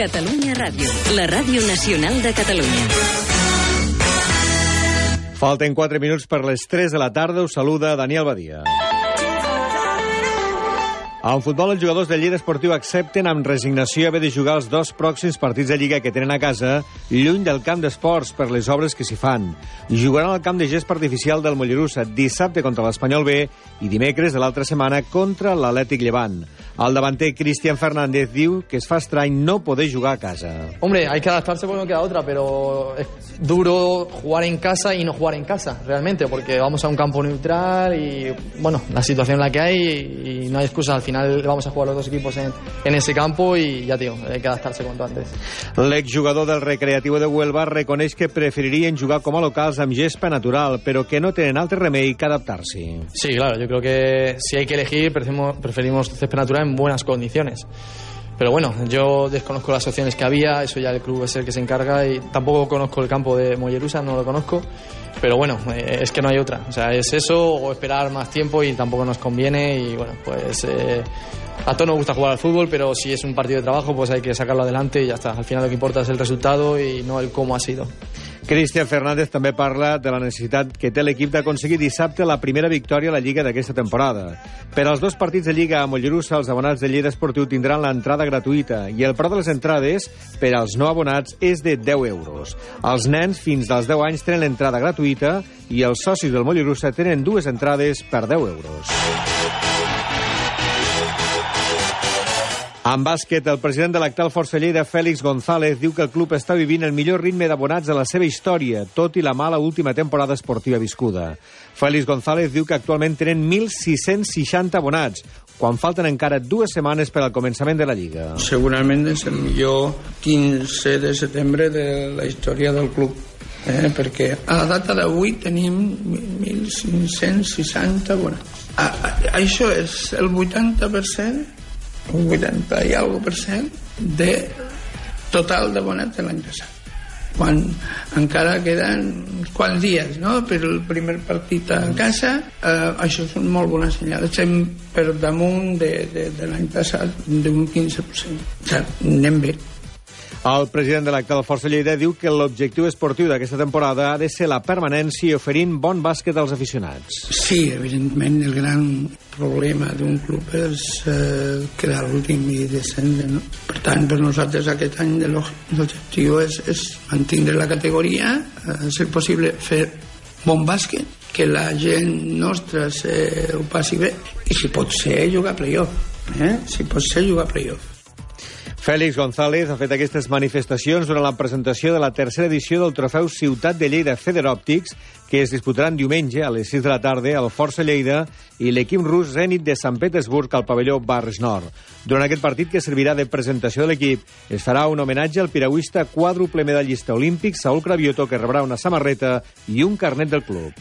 Catalunya Ràdio, la ràdio nacional de Catalunya. Falten 4 minuts per les 3 de la tarda. Us saluda Daniel Badia. En futbol, els jugadors de Lleida Esportiu accepten amb resignació haver de jugar els dos pròxims partits de Lliga que tenen a casa, lluny del camp d'esports per les obres que s'hi fan. Jugaran al camp de gest artificial del Mollerussa dissabte contra l'Espanyol B i dimecres de l'altra setmana contra l'Atlètic Llevant. El davanter Cristian Fernández diu que es fa estrany no poder jugar a casa. Hombre, hay que adaptarse porque no queda otra, pero es duro jugar en casa y no jugar en casa, realmente, porque vamos a un campo neutral y, bueno, la situación en la que hay y no hay excusa. Al final vamos a jugar los dos equipos en, en ese campo y ya, tío, hay que adaptarse cuanto antes. L'exjugador del Recreativo de Huelva reconeix que preferirien jugar com a locals amb gespa natural, però que no tenen altre remei que adaptar-s'hi. Sí, claro, yo creo que si hay que elegir, preferimos, preferimos césped natural en buenas condiciones. Pero bueno, yo desconozco las opciones que había, eso ya el club es el que se encarga y tampoco conozco el campo de Mollerusa, no lo conozco. Pero bueno, eh, es que no hay otra. O sea, es eso o esperar más tiempo y tampoco nos conviene. Y bueno, pues eh, a todos nos gusta jugar al fútbol, pero si es un partido de trabajo, pues hay que sacarlo adelante y ya está. Al final lo que importa es el resultado y no el cómo ha sido. Cristian Fernández també parla de la necessitat que té l'equip d'aconseguir dissabte la primera victòria a la Lliga d'aquesta temporada. Per als dos partits de Lliga a Mollerussa, els abonats de Lleida Esportiu tindran l'entrada gratuïta i el preu de les entrades per als no abonats és de 10 euros. Els nens fins als 10 anys tenen l'entrada gratuïta i els socis del Mollerussa tenen dues entrades per 10 euros. En bàsquet, el president de l'actual Força Lleida, Fèlix González, diu que el club està vivint el millor ritme d'abonats de la seva història, tot i la mala última temporada esportiva viscuda. Fèlix González diu que actualment tenen 1.660 abonats, quan falten encara dues setmanes per al començament de la Lliga. Segurament és el millor 15 de setembre de la història del club. Eh, perquè a la data d'avui tenim 1.560 abonats. A, a, això és el 80% un 80 i algo per cent de total d'abonats de l'any passat. Quan encara queden uns quants dies no? per el primer partit a casa eh, això són molt bones senyals estem per damunt de, de, de l'any passat d'un 15% o sigui, anem bé el president de l'actual Força Lleida diu que l'objectiu esportiu d'aquesta temporada ha de ser la permanència i oferint bon bàsquet als aficionats. Sí, evidentment, el gran problema d'un club és eh, quedar l'últim i descendre. No? Per tant, per nosaltres aquest any l'objectiu és, és mantenir la categoria, eh, ser possible fer bon bàsquet, que la gent nostra se, ho passi bé, i si pot ser jugar a playoff. Eh? Si pot ser jugar a playoff. Fèlix González ha fet aquestes manifestacions durant la presentació de la tercera edició del trofeu Ciutat de Lleida Feder Òptics, que es disputaran diumenge a les 6 de la tarda al Força Lleida i l'equip rus Zenit de Sant Petersburg al pavelló Barres Nord. Durant aquest partit, que servirà de presentació de l'equip, es farà un homenatge al piragüista quàdruple medallista olímpic Saúl Cravioto, que rebrà una samarreta i un carnet del club.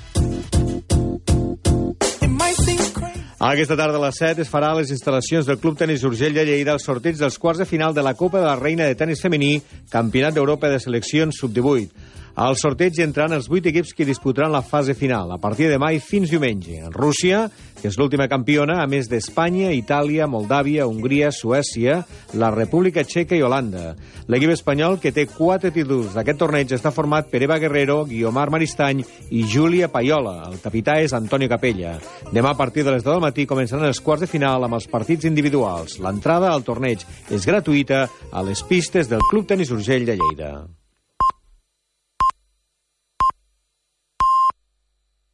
Aquesta tarda a les 7 es farà a les instal·lacions del Club Tenis Urgell de Lleida el sorteig dels quarts de final de la Copa de la Reina de Tenis Femení, Campionat d'Europa de Seleccions Sub-18. Al sorteig entraran els vuit equips que disputaran la fase final, a partir de mai fins diumenge. Rússia, que és l'última campiona, a més d'Espanya, Itàlia, Moldàvia, Hongria, Suècia, la República Txeca i Holanda. L'equip espanyol, que té quatre títols d'aquest torneig, està format per Eva Guerrero, Guiomar Maristany i Júlia Paiola. El capità és Antonio Capella. Demà, a partir de les 10 del matí, començaran els quarts de final amb els partits individuals. L'entrada al torneig és gratuïta a les pistes del Club Tenis Urgell de Lleida.